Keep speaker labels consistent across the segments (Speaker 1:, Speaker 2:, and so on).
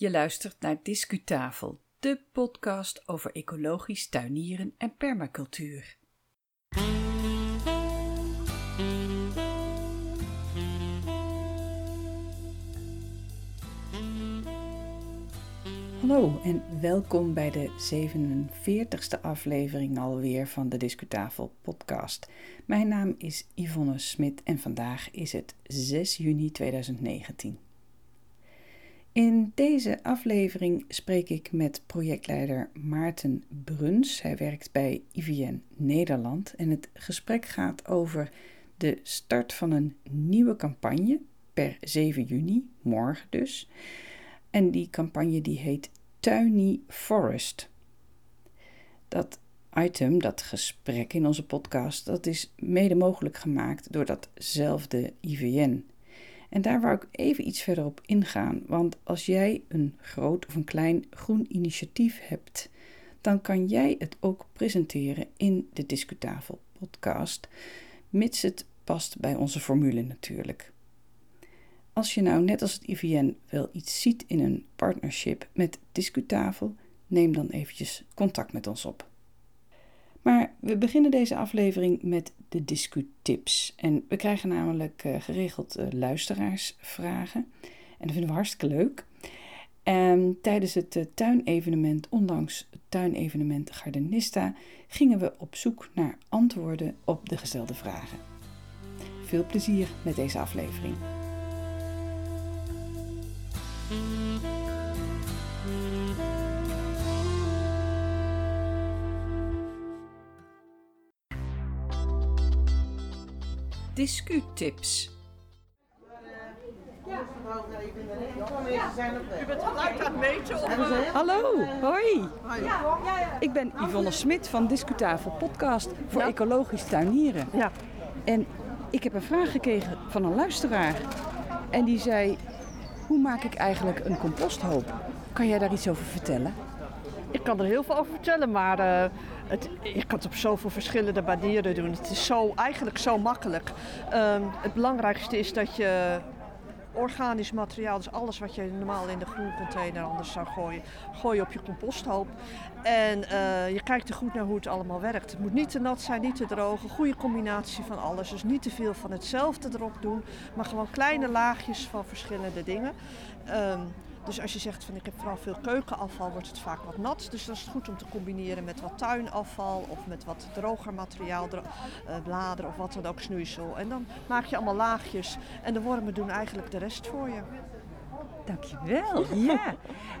Speaker 1: Je luistert naar Discutafel, de podcast over ecologisch tuinieren en permacultuur. Hallo en welkom bij de 47ste aflevering alweer van de Discutafel podcast. Mijn naam is Yvonne Smit en vandaag is het 6 juni 2019. In deze aflevering spreek ik met projectleider Maarten Bruns. Hij werkt bij IVN Nederland en het gesprek gaat over de start van een nieuwe campagne per 7 juni, morgen dus. En die campagne die heet Tuiny Forest. Dat item, dat gesprek in onze podcast, dat is mede mogelijk gemaakt door datzelfde IVN. En daar wou ik even iets verder op ingaan, want als jij een groot of een klein groen initiatief hebt, dan kan jij het ook presenteren in de Discutafel podcast, mits het past bij onze formule natuurlijk. Als je nou net als het IVN wel iets ziet in een partnership met Discutafel, neem dan eventjes contact met ons op. Maar we beginnen deze aflevering met de Discutips. En we krijgen namelijk uh, geregeld uh, luisteraarsvragen. En dat vinden we hartstikke leuk. En tijdens het uh, tuinevenement, ondanks het tuinevenement Gardenista, gingen we op zoek naar antwoorden op de gestelde vragen. Veel plezier met deze aflevering. Discutips.
Speaker 2: U bent gelijk aan het meten? Of.
Speaker 1: Hallo, hoi. Ik ben Yvonne Smit van Discutafel Podcast voor ecologisch tuinieren.
Speaker 2: Ja.
Speaker 1: En ik heb een vraag gekregen van een luisteraar. En die zei, hoe maak ik eigenlijk een composthoop? Kan jij daar iets over vertellen?
Speaker 2: Ik kan er heel veel over vertellen, maar uh, het, je kan het op zoveel verschillende manieren doen. Het is zo, eigenlijk zo makkelijk. Um, het belangrijkste is dat je organisch materiaal, dus alles wat je normaal in de groencontainer anders zou gooien, gooi je op je composthoop. En uh, je kijkt er goed naar hoe het allemaal werkt. Het moet niet te nat zijn, niet te droog. Een goede combinatie van alles. Dus niet te veel van hetzelfde erop doen, maar gewoon kleine laagjes van verschillende dingen. Um, dus als je zegt van ik heb vooral veel keukenafval, wordt het vaak wat nat. Dus dat is goed om te combineren met wat tuinafval of met wat droger materiaal, dro uh, bladeren of wat dan ook, snoeisel. En dan maak je allemaal laagjes en de wormen doen eigenlijk de rest voor je.
Speaker 1: Dankjewel, ja.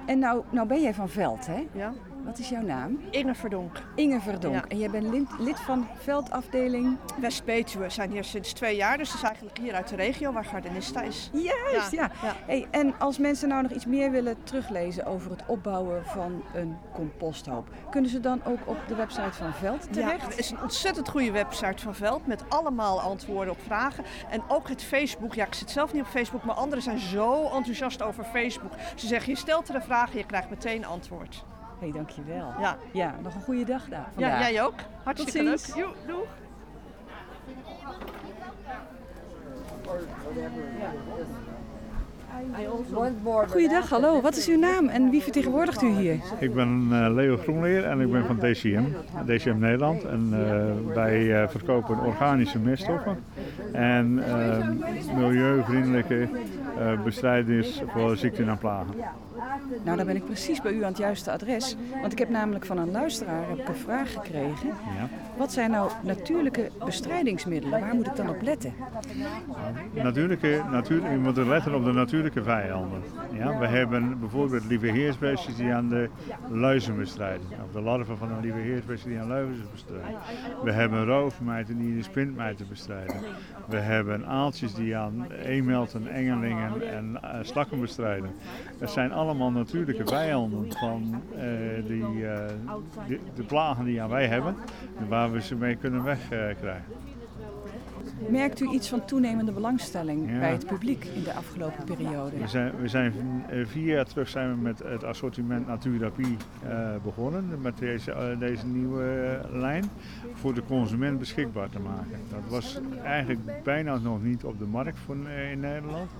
Speaker 1: En nou, nou ben jij van Veld, hè?
Speaker 2: Ja.
Speaker 1: Wat is jouw naam?
Speaker 2: Inge Verdonk.
Speaker 1: Inge Verdonk.
Speaker 2: Ja.
Speaker 1: En jij bent lid, lid van Veldafdeling?
Speaker 2: West-Betuwe. We zijn hier sinds twee jaar, dus het is eigenlijk hier uit de regio waar Gardenista is.
Speaker 1: Juist, ja.
Speaker 2: Ja, ja.
Speaker 1: Hey, en als mensen nou nog iets meer willen teruglezen over het opbouwen van een composthoop, kunnen ze dan ook op de website van Veld terecht?
Speaker 2: Ja, het is een ontzettend goede website van Veld met allemaal antwoorden op vragen. En ook het Facebook. Ja, ik zit zelf niet op Facebook, maar anderen zijn zo enthousiast over Facebook. Ze zeggen, je stelt er een vraag en je krijgt meteen antwoord.
Speaker 1: Hé, hey, dankjewel.
Speaker 2: Ja.
Speaker 1: ja, nog een goede dag daar
Speaker 2: Ja, jij ook. Hartstikke
Speaker 1: Tot
Speaker 2: leuk.
Speaker 1: ziens.
Speaker 2: Jo, doeg.
Speaker 1: Goeiedag, hallo. Wat is uw naam en wie vertegenwoordigt u hier?
Speaker 3: Ik ben eh, Leo Groenleer en ik ben van DCM, DCM Nederland. En eh, wij eh, verkopen organische meststoffen en milieuvriendelijke eh, bestrijders voor ziekten en plagen.
Speaker 1: Nou, dan ben ik precies bij u aan het juiste adres. Want ik heb namelijk van een luisteraar heb ik een vraag gekregen.
Speaker 3: Ja.
Speaker 1: Wat zijn nou natuurlijke bestrijdingsmiddelen? Waar moet ik dan op letten?
Speaker 3: Natuurlijke, natuur, je moet er letten op de natuurlijke vijanden. Ja, we hebben bijvoorbeeld lieve heersbeestjes die aan de luizen bestrijden. Of de larven van een lieve heersbeestje die aan luizen bestrijden. We hebben roofmijten die de spintmijten bestrijden. We hebben aaltjes die aan eemelten, engelingen en uh, slakken bestrijden. Dat zijn allemaal natuurlijke vijanden van uh, die, uh, de, plagen die aan wij hebben. En waar we ze mee kunnen wegkrijgen.
Speaker 1: Merkt u iets van toenemende belangstelling
Speaker 3: Ja.
Speaker 1: bij het publiek in de afgelopen periode?
Speaker 3: We zijn, we zijn eh, vier jaar terug zijn we met het assortiment Naturapie eh begonnen. Met deze, eh, deze nieuwe lijn. Voor de consument beschikbaar te maken. Dat was eigenlijk bijna nog niet op de markt voor, in Nederland.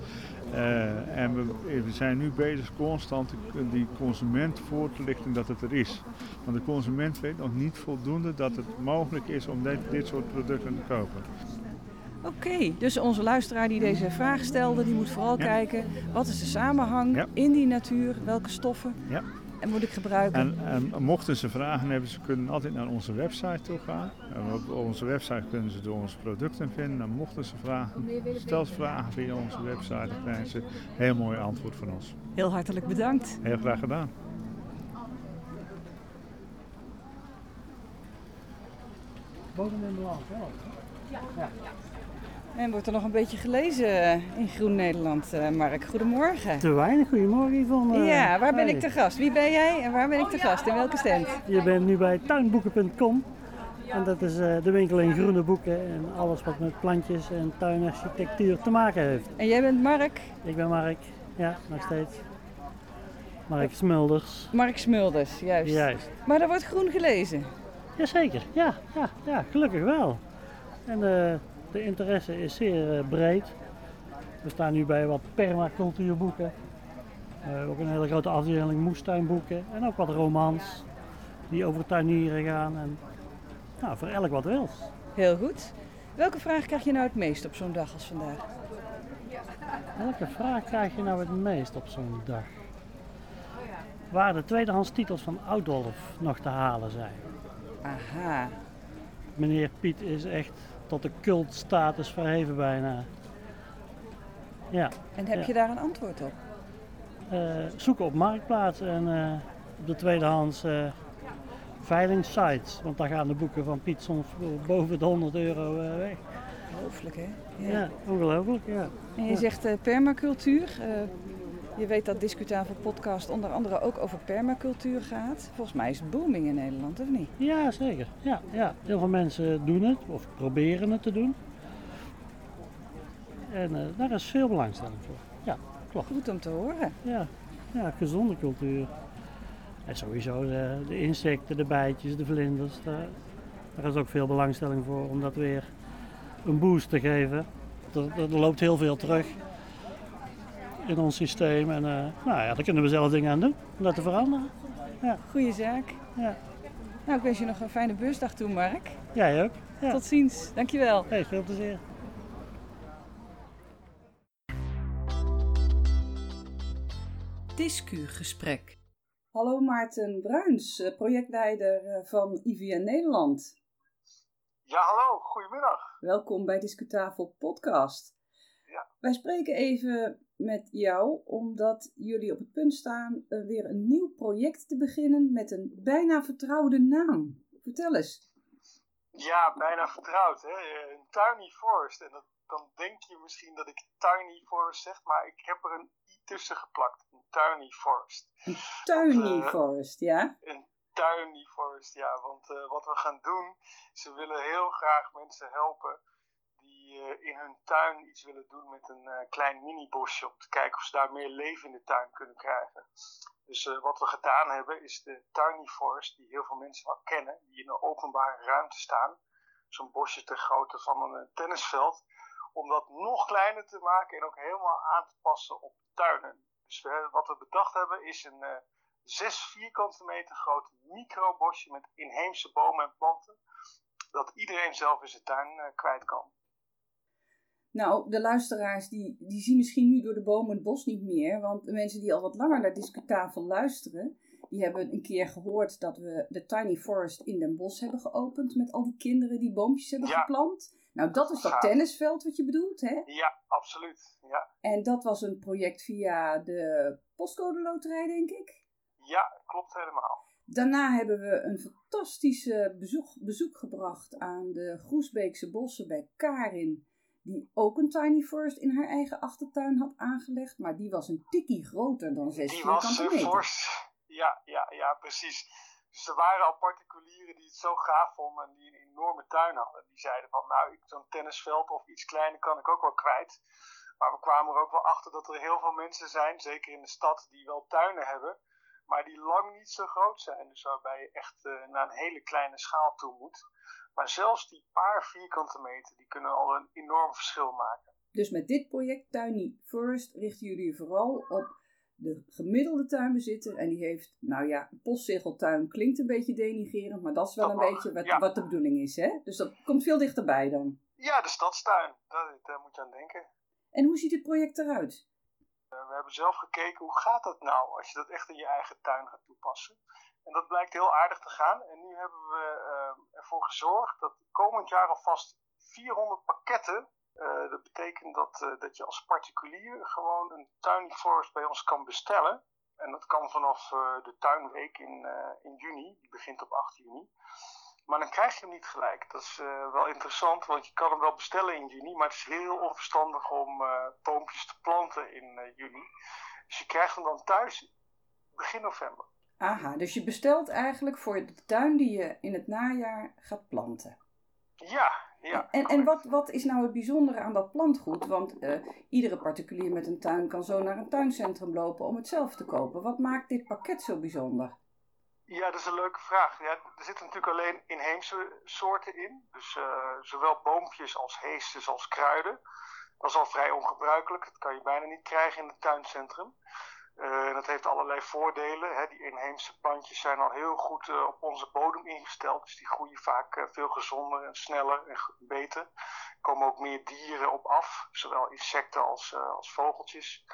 Speaker 3: En we, we zijn nu bezig constant die- die consument voor te lichten dat het er is. Want de consument weet nog niet voldoende dat het mogelijk is om dit, dit soort producten te kopen.
Speaker 1: Oké, dus onze luisteraar die deze vraag stelde, die moet vooral
Speaker 3: Ja.
Speaker 1: kijken wat is de samenhang
Speaker 3: Ja.
Speaker 1: in die natuur, welke stoffen
Speaker 3: Ja.
Speaker 1: en moet ik gebruiken.
Speaker 3: En, en mochten ze vragen hebben, ze kunnen altijd naar onze website toe gaan. En op onze website kunnen ze door onze producten vinden. En mochten ze vragen, stel vragen via onze website, dan krijgen ze een heel mooi antwoord van ons.
Speaker 1: Heel hartelijk bedankt.
Speaker 3: Heel graag gedaan.
Speaker 4: Bodem in balans, wel.
Speaker 1: En wordt er nog een beetje gelezen in Groen Nederland, eh, Mark. Goedemorgen.
Speaker 4: Te weinig, goedemorgen Yvonne.
Speaker 1: Ja, waar ben ik te gast? Wie ben jij en waar ben ik te gast? In welke stand?
Speaker 4: Je bent nu bij tuinboeken.com. En dat is eh, de winkel in groene boeken en alles wat met plantjes en tuinarchitectuur te maken heeft.
Speaker 1: En jij bent Mark?
Speaker 4: Ik ben Mark, ja, nog steeds. Mark Smulders.
Speaker 1: Mark Smulders, juist.
Speaker 4: Juist.
Speaker 1: Maar er wordt groen gelezen.
Speaker 4: Jazeker, ja, ja, ja, gelukkig wel. En eh, de interesse is zeer eh, breed. We staan nu bij wat permacultuurboeken. Eh, ook een hele grote afdeling moestuinboeken. En ook wat romans die over tuinieren gaan. En, nou, voor elk wat wils.
Speaker 1: Heel goed. Welke vraag krijg je nou het meest op zo'n dag als vandaag?
Speaker 4: Welke vraag krijg je nou het meest op zo'n dag? Waar de tweedehands titels van Oudolf nog te halen zijn.
Speaker 1: Aha.
Speaker 4: Meneer Piet is echt tot de cultstatus verheven bijna. Ja,
Speaker 1: En heb
Speaker 4: Ja.
Speaker 1: je daar een antwoord op?
Speaker 4: eh, zoeken op Marktplaats en eh, op de tweedehands eh veilingssites. Want daar gaan de boeken van Piet soms boven de 100 euro weg.
Speaker 1: Ongelooflijk, hè?
Speaker 4: Ja, ongelooflijk, ja.
Speaker 1: En je zegt permacultuur. Eh, je weet dat Discutafel podcast onder andere ook over permacultuur gaat. Volgens mij is het booming in Nederland, of niet?
Speaker 4: Ja, zeker. Ja, ja. Heel veel mensen doen het of proberen het te doen. En eh, daar is veel belangstelling voor. Ja, klopt.
Speaker 1: Goed om te horen.
Speaker 4: Ja, ja gezonde cultuur. En sowieso de, de insecten, de bijtjes, de vlinders. Daar, daar is ook veel belangstelling voor om dat weer een boost te geven. Er, er loopt heel veel terug in ons systeem. En eh, nou ja, daar kunnen we zelf dingen aan doen om dat te veranderen.
Speaker 1: Goeie zaak.
Speaker 4: Ja.
Speaker 1: Nou, ik wens je nog een fijne beursdag toe, Mark.
Speaker 4: Jij ook? Ja.
Speaker 1: Tot ziens. Dankjewel.
Speaker 4: Hey, veel plezier.
Speaker 1: Discugesprek. Hallo Maarten Bruins, eh, projectleider eh, van IVN Nederland.
Speaker 5: Ja, hallo, goedemiddag.
Speaker 1: Welkom bij Discutafel Podcast.
Speaker 5: Ja.
Speaker 1: Wij spreken even met jou omdat jullie op het punt staan eh, weer een nieuw project te beginnen met een bijna vertrouwde naam. Vertel eens.
Speaker 5: Ja, bijna vertrouwd, hè? Een tiny forest. En dat, dan denk je misschien dat ik tiny forest zeg, maar ik heb er een i tussen geplakt. Een tiny forest.
Speaker 1: Tiny
Speaker 5: eh,
Speaker 1: Forest, ja?
Speaker 5: Een tiny forest, ja. Want eh, wat we gaan doen, ze willen heel graag mensen helpen eh, in hun tuin iets willen doen met een eh, klein mini-bosje. Om te kijken of ze daar meer leven in de tuin kunnen krijgen. Dus eh, wat we gedaan hebben is de tiny forest, die heel veel mensen wel kennen, die in een openbare ruimte staan. Zo'n bosje ter grootte van een tennisveld. Om dat nog kleiner te maken en ook helemaal aan te passen op tuinen. Dus we, wat we bedacht hebben is een eh, zes vierkante meter groot microbosje met inheemse bomen en planten. Dat iedereen zelf in zijn tuin kwijt kan.
Speaker 1: Nou, de luisteraars die, die zien misschien nu door de bomen het bos niet meer. Want de mensen die al wat langer naar Discutafel luisteren, die hebben een keer gehoord dat we de Tiny Forest in Den Bosch hebben geopend. Met al die kinderen die boompjes hebben
Speaker 5: Ja.
Speaker 1: geplant. Nou, dat is dat tennisveld wat je bedoelt, hè?
Speaker 5: Ja, absoluut. Ja,
Speaker 1: En dat was een project via de postcode loterij, denk ik.
Speaker 5: ja klopt helemaal.
Speaker 1: Daarna hebben we een fantastische bezoek, bezoek gebracht aan de Groesbeekse bossen bij Karin. Die ook een tiny forest in haar eigen achtertuin had aangelegd. Maar die was een tikkie groter dan 6
Speaker 5: Die was
Speaker 1: vierkante meter.
Speaker 5: fors. Ja, ja, ja, precies. Dus er waren al particulieren die het zo gaaf vonden en die een enorme tuin hadden. Die zeiden van, nou, zo'n tennisveld of iets kleiner kan ik ook wel kwijt. Maar we kwamen er ook wel achter dat er heel veel mensen zijn, zeker in de stad, die wel tuinen hebben. Maar die lang niet zo groot zijn. Dus waarbij je echt uh, naar een hele kleine schaal toe moet. Maar zelfs die paar vierkante meter, die kunnen al een enorm verschil maken.
Speaker 1: Dus met dit project Tiny Forest richten jullie vooral op de gemiddelde tuinbezitter. En die heeft, nou ja, postzegeltuin klinkt een beetje denigerend, maar dat is wel een beetje wat, wat, de bedoeling is, hè? Dus dat komt veel dichterbij dan.
Speaker 5: Ja, de stadstuin, daar, daar moet je aan denken.
Speaker 1: En hoe ziet dit project eruit?
Speaker 5: Uh, we hebben zelf gekeken, hoe gaat dat nou als je dat echt in je eigen tuin gaat toepassen? En dat blijkt heel aardig te gaan. En nu hebben we uh, ervoor gezorgd dat komend jaar alvast 400 pakketten uh, dat betekent dat, dat je als particulier gewoon een Tiny Forest bij ons kan bestellen. En dat kan vanaf de tuinweek in, in juni, die begint op 8 juni. Maar dan krijg je hem niet gelijk. Dat is wel interessant, want je kan hem wel bestellen in juni, maar het is heel onverstandig om boompjes te planten in juni. Dus je krijgt hem dan thuis begin november.
Speaker 1: Aha, dus je bestelt eigenlijk voor de tuin die je in het najaar gaat planten.
Speaker 5: Ja, ja,
Speaker 1: en en wat, wat is nou het bijzondere aan dat plantgoed? Want uh, iedere particulier met een tuin kan zo naar een tuincentrum lopen om het zelf te kopen. Wat maakt dit pakket zo bijzonder?
Speaker 5: Ja, dat is een leuke vraag. Ja, er zitten natuurlijk alleen inheemse soorten in. Dus uh, zowel boompjes als heesters als kruiden. Dat is al vrij ongebruikelijk. Dat kan je bijna niet krijgen in het tuincentrum. Uh, dat heeft allerlei voordelen. Hè. Die inheemse plantjes zijn al heel goed uh, op onze bodem ingesteld. Dus die groeien vaak veel gezonder en sneller en beter. Er komen ook meer dieren op af. Zowel insecten als, als vogeltjes.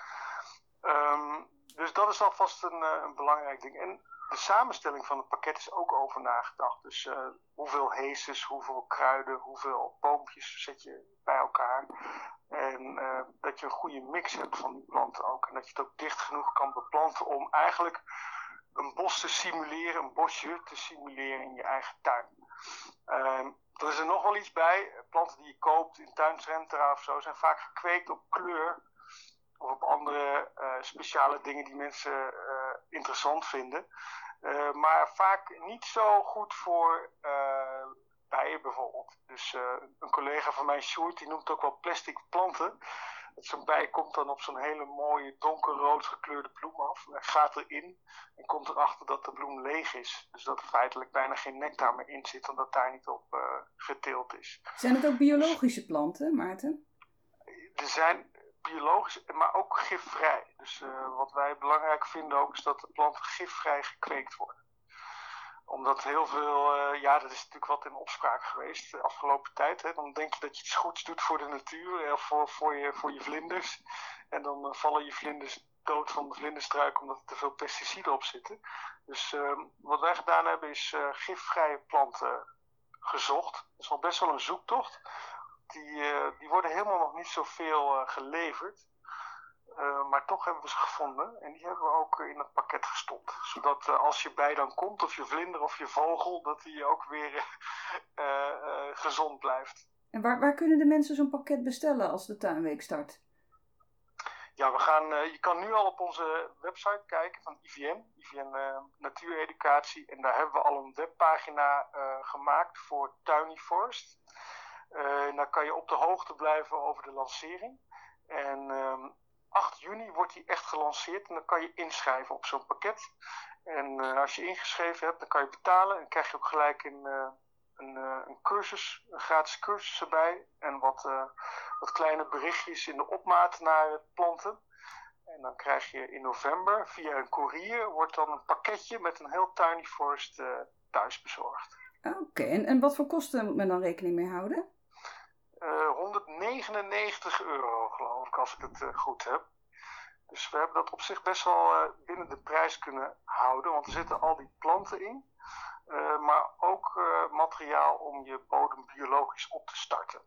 Speaker 5: Is alvast een, een belangrijk ding. En de samenstelling van het pakket is ook over nagedacht. Dus hoeveel heeses, hoeveel kruiden, hoeveel boompjes zet je bij elkaar. En uh, dat je een goede mix hebt van die planten ook. En dat je het ook dicht genoeg kan beplanten om eigenlijk een bos te simuleren, een bosje te simuleren in je eigen tuin. Uh, er is er nog wel iets bij. Planten die je koopt in tuincentra of zo zijn vaak gekweekt op kleur. Of op andere uh, speciale dingen die mensen interessant vinden. maar vaak niet zo goed voor bijen bijvoorbeeld. Dus een collega van mij, Sjoerd, die noemt ook wel plastic planten. Zo'n bij komt dan op zo'n hele mooie donkerrood gekleurde bloem af. En gaat erin en komt erachter dat de bloem leeg is. Dus dat er feitelijk bijna geen nectar meer in zit, omdat daar niet op uh, geteeld is.
Speaker 1: Zijn het ook biologische planten, Maarten?
Speaker 5: Er zijn biologisch, maar ook gifvrij. Dus uh, wat wij belangrijk vinden ook, is dat de planten gifvrij gekweekt worden omdat heel veel, uh, ja, dat is natuurlijk wat in opspraak geweest de afgelopen tijd. Hè. Dan denk je dat je iets goeds doet voor de natuur, of voor, voor, je, voor je vlinders. En dan vallen je vlinders dood van de vlinderstruik omdat er te veel pesticiden op zitten. Dus uh, wat wij gedaan hebben is gifvrije planten gezocht. Dat is wel best wel een zoektocht. Die, die worden helemaal nog niet zoveel geleverd. Uh, maar toch hebben we ze gevonden en die hebben we ook in het pakket gestopt. Zodat uh, als je bij dan komt, of je vlinder of je vogel, dat die ook weer uh, gezond blijft.
Speaker 1: En waar, waar kunnen de mensen zo'n pakket bestellen als de tuinweek start?
Speaker 5: Ja, we gaan, je kan nu al op onze website kijken van IVN, IVN Natuureducatie. En daar hebben we al een webpagina gemaakt voor Tiny Forest. En daar kan je op de hoogte blijven over de lancering. En ehm, 8 juni wordt die echt gelanceerd en dan kan je inschrijven op zo'n pakket. En uh, als je ingeschreven hebt, dan kan je betalen en krijg je ook gelijk een, uh, een, een cursus, een gratis cursus erbij. En wat, wat kleine berichtjes in de opmaat naar het planten. En dan krijg je in november via een courier wordt dan een pakketje met een heel tiny forest thuis bezorgd.
Speaker 1: Oké, en, en wat voor kosten moet men dan rekening mee houden?
Speaker 5: 199 euro, geloof ik, als ik het uh, goed heb. Dus we hebben dat op zich best wel uh, binnen de prijs kunnen houden, want er zitten al die planten in. Uh, maar ook materiaal om je bodem biologisch op te starten.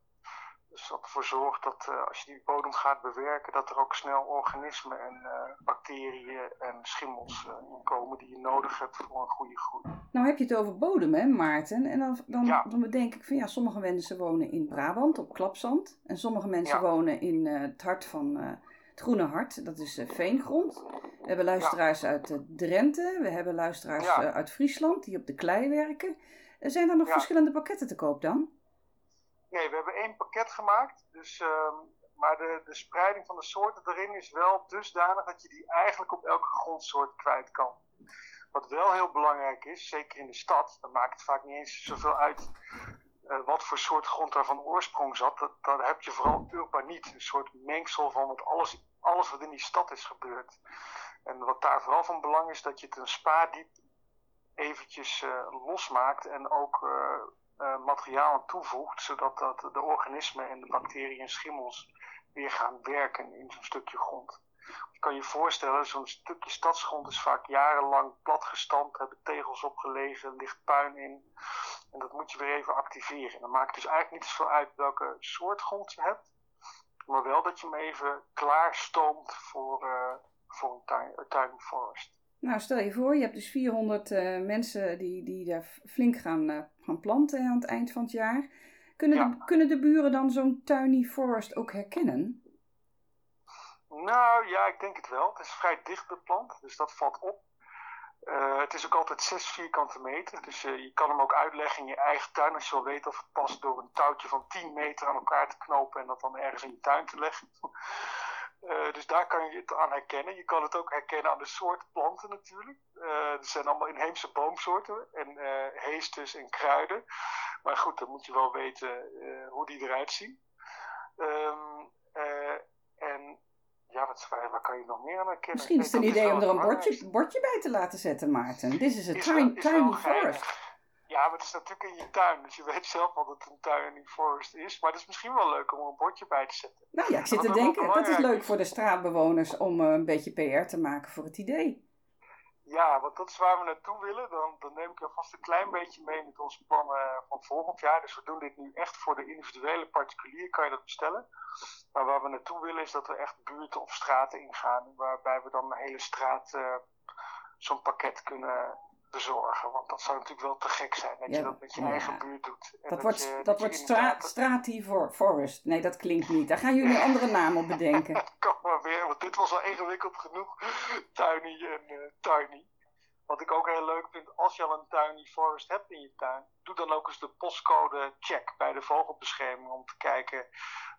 Speaker 5: Dus dat ervoor zorgt dat uh, als je die bodem gaat bewerken, dat er ook snel organismen en uh, bacteriën en schimmels uh, in komen die je nodig hebt voor een goede groei.
Speaker 1: Nou heb je het over bodem, hè, Maarten? En dan, dan, ja. dan bedenk ik van ja, sommige mensen wonen in Brabant op klapzand. En sommige mensen ja. wonen in het hart van Het Groene Hart, dat is veengrond. We hebben luisteraars uit Drenthe. We hebben luisteraars uit Friesland die op de klei werken. zijn er nog verschillende pakketten te koop dan?
Speaker 5: Nee, we hebben één pakket gemaakt. Dus, ehm, maar de, de spreiding van de soorten erin is wel dusdanig dat je die eigenlijk op elke grondsoort kwijt kan. Wat wel heel belangrijk is, zeker in de stad, dan maakt het vaak niet eens zoveel uit uh, wat voor soort grond daar van oorsprong zat. Dat, heb je vooral urbaniet, een soort mengsel van wat alles, alles wat in die stad is gebeurd. En wat daar vooral van belang is, dat je het een spaardiep eventjes uh, losmaakt en ook uh, materiaal toevoegt, zodat dat de organismen en de bacteriën en schimmels weer gaan werken in zo'n stukje grond. Je kan je voorstellen, zo'n stukje stadsgrond is vaak jarenlang platgestampt, hebben tegels opgelegen, ligt puin in. En dat moet je weer even activeren. Dan maakt het dus eigenlijk niet zoveel uit welke soort grond je hebt, maar wel dat je hem even klaarstoomt voor, uh, voor een tuin, een tuin forest.
Speaker 1: Nou, stel je voor, je hebt dus 400 uh, eh, mensen die, die daar flink gaan, uh, gaan planten aan het eind van het jaar. Kunnen, ja. de, kunnen de buren dan zo'n tiny forest ook herkennen?
Speaker 5: Nou ja, ik denk het wel. Het is vrij dicht beplant, dus dat valt op. Uh, het is ook altijd 6 vierkante meter, dus je kan hem ook uitleggen in je eigen tuin als je wil weten of het past door een touwtje van 10 meter aan elkaar te knopen en dat dan ergens in je tuin te leggen. Uh, dus daar kan je het aan herkennen. Je kan het ook herkennen aan de soort planten natuurlijk. er zijn allemaal inheemse boomsoorten en heesters en kruiden. Maar goed, dan moet je wel weten hoe die eruit zien. Um, en ja, wat, waar kan je nog meer aan herkennen?
Speaker 1: Misschien is het een idee om er een bordje, bordje bij te laten zetten, Maarten. Dit is een tiny, tiny forest.
Speaker 5: Ja, maar het is natuurlijk in je tuin. Dus je weet zelf wat het een tiny forest is. Maar het is misschien wel leuk om een bordje bij te zetten.
Speaker 1: Nou ja, ik zit te denken. Dat is leuk voor de straatbewoners om uh, een beetje PR te maken voor het idee.
Speaker 5: Ja, want dat is waar we naartoe willen. Dan, dan neem ik alvast een klein beetje mee met onze plannen van volgend jaar. Dus we doen dit nu echt voor de individuele particulier, kan je dat bestellen. Maar waar we naartoe willen is dat we echt buurten of straten ingaan. Waarbij we dan een hele straat uh, zo'n pakket kunnen bezorgen. Want dat zou natuurlijk wel te gek zijn dat je dat met je eigen buurt doet.
Speaker 1: En dat, wordt, dat, dat wordt straat, Strati Forest. Nee, dat klinkt niet. Daar gaan jullie een andere naam op bedenken.
Speaker 5: Kom maar weer, want dit was al ingewikkeld genoeg. Tiny en uh, Tiny. Wat ik ook heel leuk vind, als je al een tiny forest hebt in je tuin, doe dan ook eens de postcode check bij de vogelbescherming om te kijken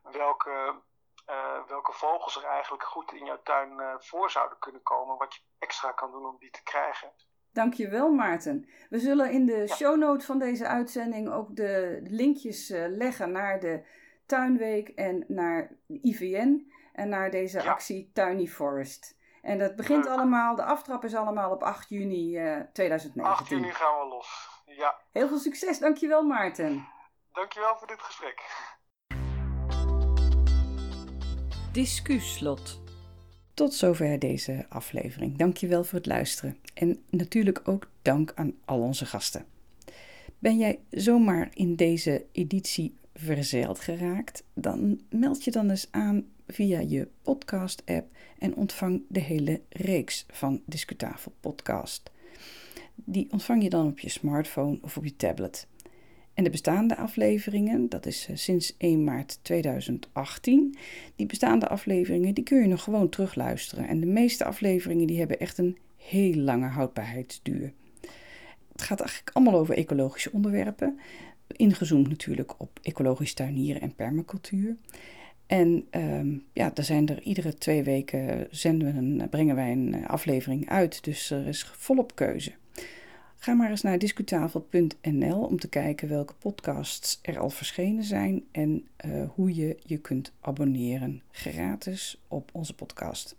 Speaker 5: welke, uh, welke vogels er eigenlijk goed in jouw tuin uh, voor zouden kunnen komen. Wat je extra kan doen om die te krijgen.
Speaker 1: Dankjewel Maarten. We zullen in de ja. shownote van deze uitzending ook de linkjes uh, leggen naar de Tuinweek en naar IVN en naar deze ja. actie Tiny Forest. En dat begint allemaal, de aftrap is allemaal op 8 juni uh, 2019.
Speaker 5: 8 juni gaan we los, ja.
Speaker 1: Heel veel succes, dankjewel Maarten.
Speaker 5: Dankjewel voor dit gesprek.
Speaker 1: Discuslot. Tot zover deze aflevering. Dankjewel voor het luisteren. En natuurlijk ook dank aan al onze gasten. Ben jij zomaar in deze editie verzeild geraakt? Dan meld je dan eens aan via je podcast-app en ontvang de hele reeks van Discutafel Podcast. Die ontvang je dan op je smartphone of op je tablet. En de bestaande afleveringen, dat is eh, sinds 1 maart 2018, die bestaande afleveringen die kun je nog gewoon terugluisteren. En de meeste afleveringen die hebben echt een heel lange houdbaarheidsduur. Het gaat eigenlijk allemaal over ecologische onderwerpen, ingezoomd natuurlijk op ecologisch tuinieren en permacultuur. En um, ja, er zijn er iedere twee weken zenden we een, brengen wij een aflevering uit, dus er is volop keuze. Ga maar eens naar discutafel.nl om te kijken welke podcasts er al verschenen zijn en uh, hoe je je kunt abonneren gratis op onze podcast.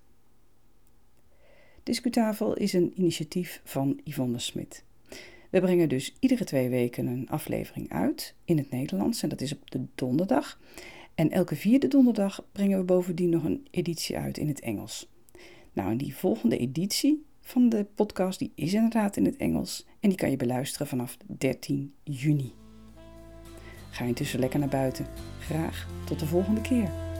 Speaker 1: Discutafel is een initiatief van Yvonne Smit. We brengen dus iedere twee weken een aflevering uit in het Nederlands en dat is op de donderdag. En elke vierde donderdag brengen we bovendien nog een editie uit in het Engels. Nou, en die volgende editie van de podcast die is inderdaad in het Engels en die kan je beluisteren vanaf 13 juni. Ga intussen lekker naar buiten. Graag tot de volgende keer.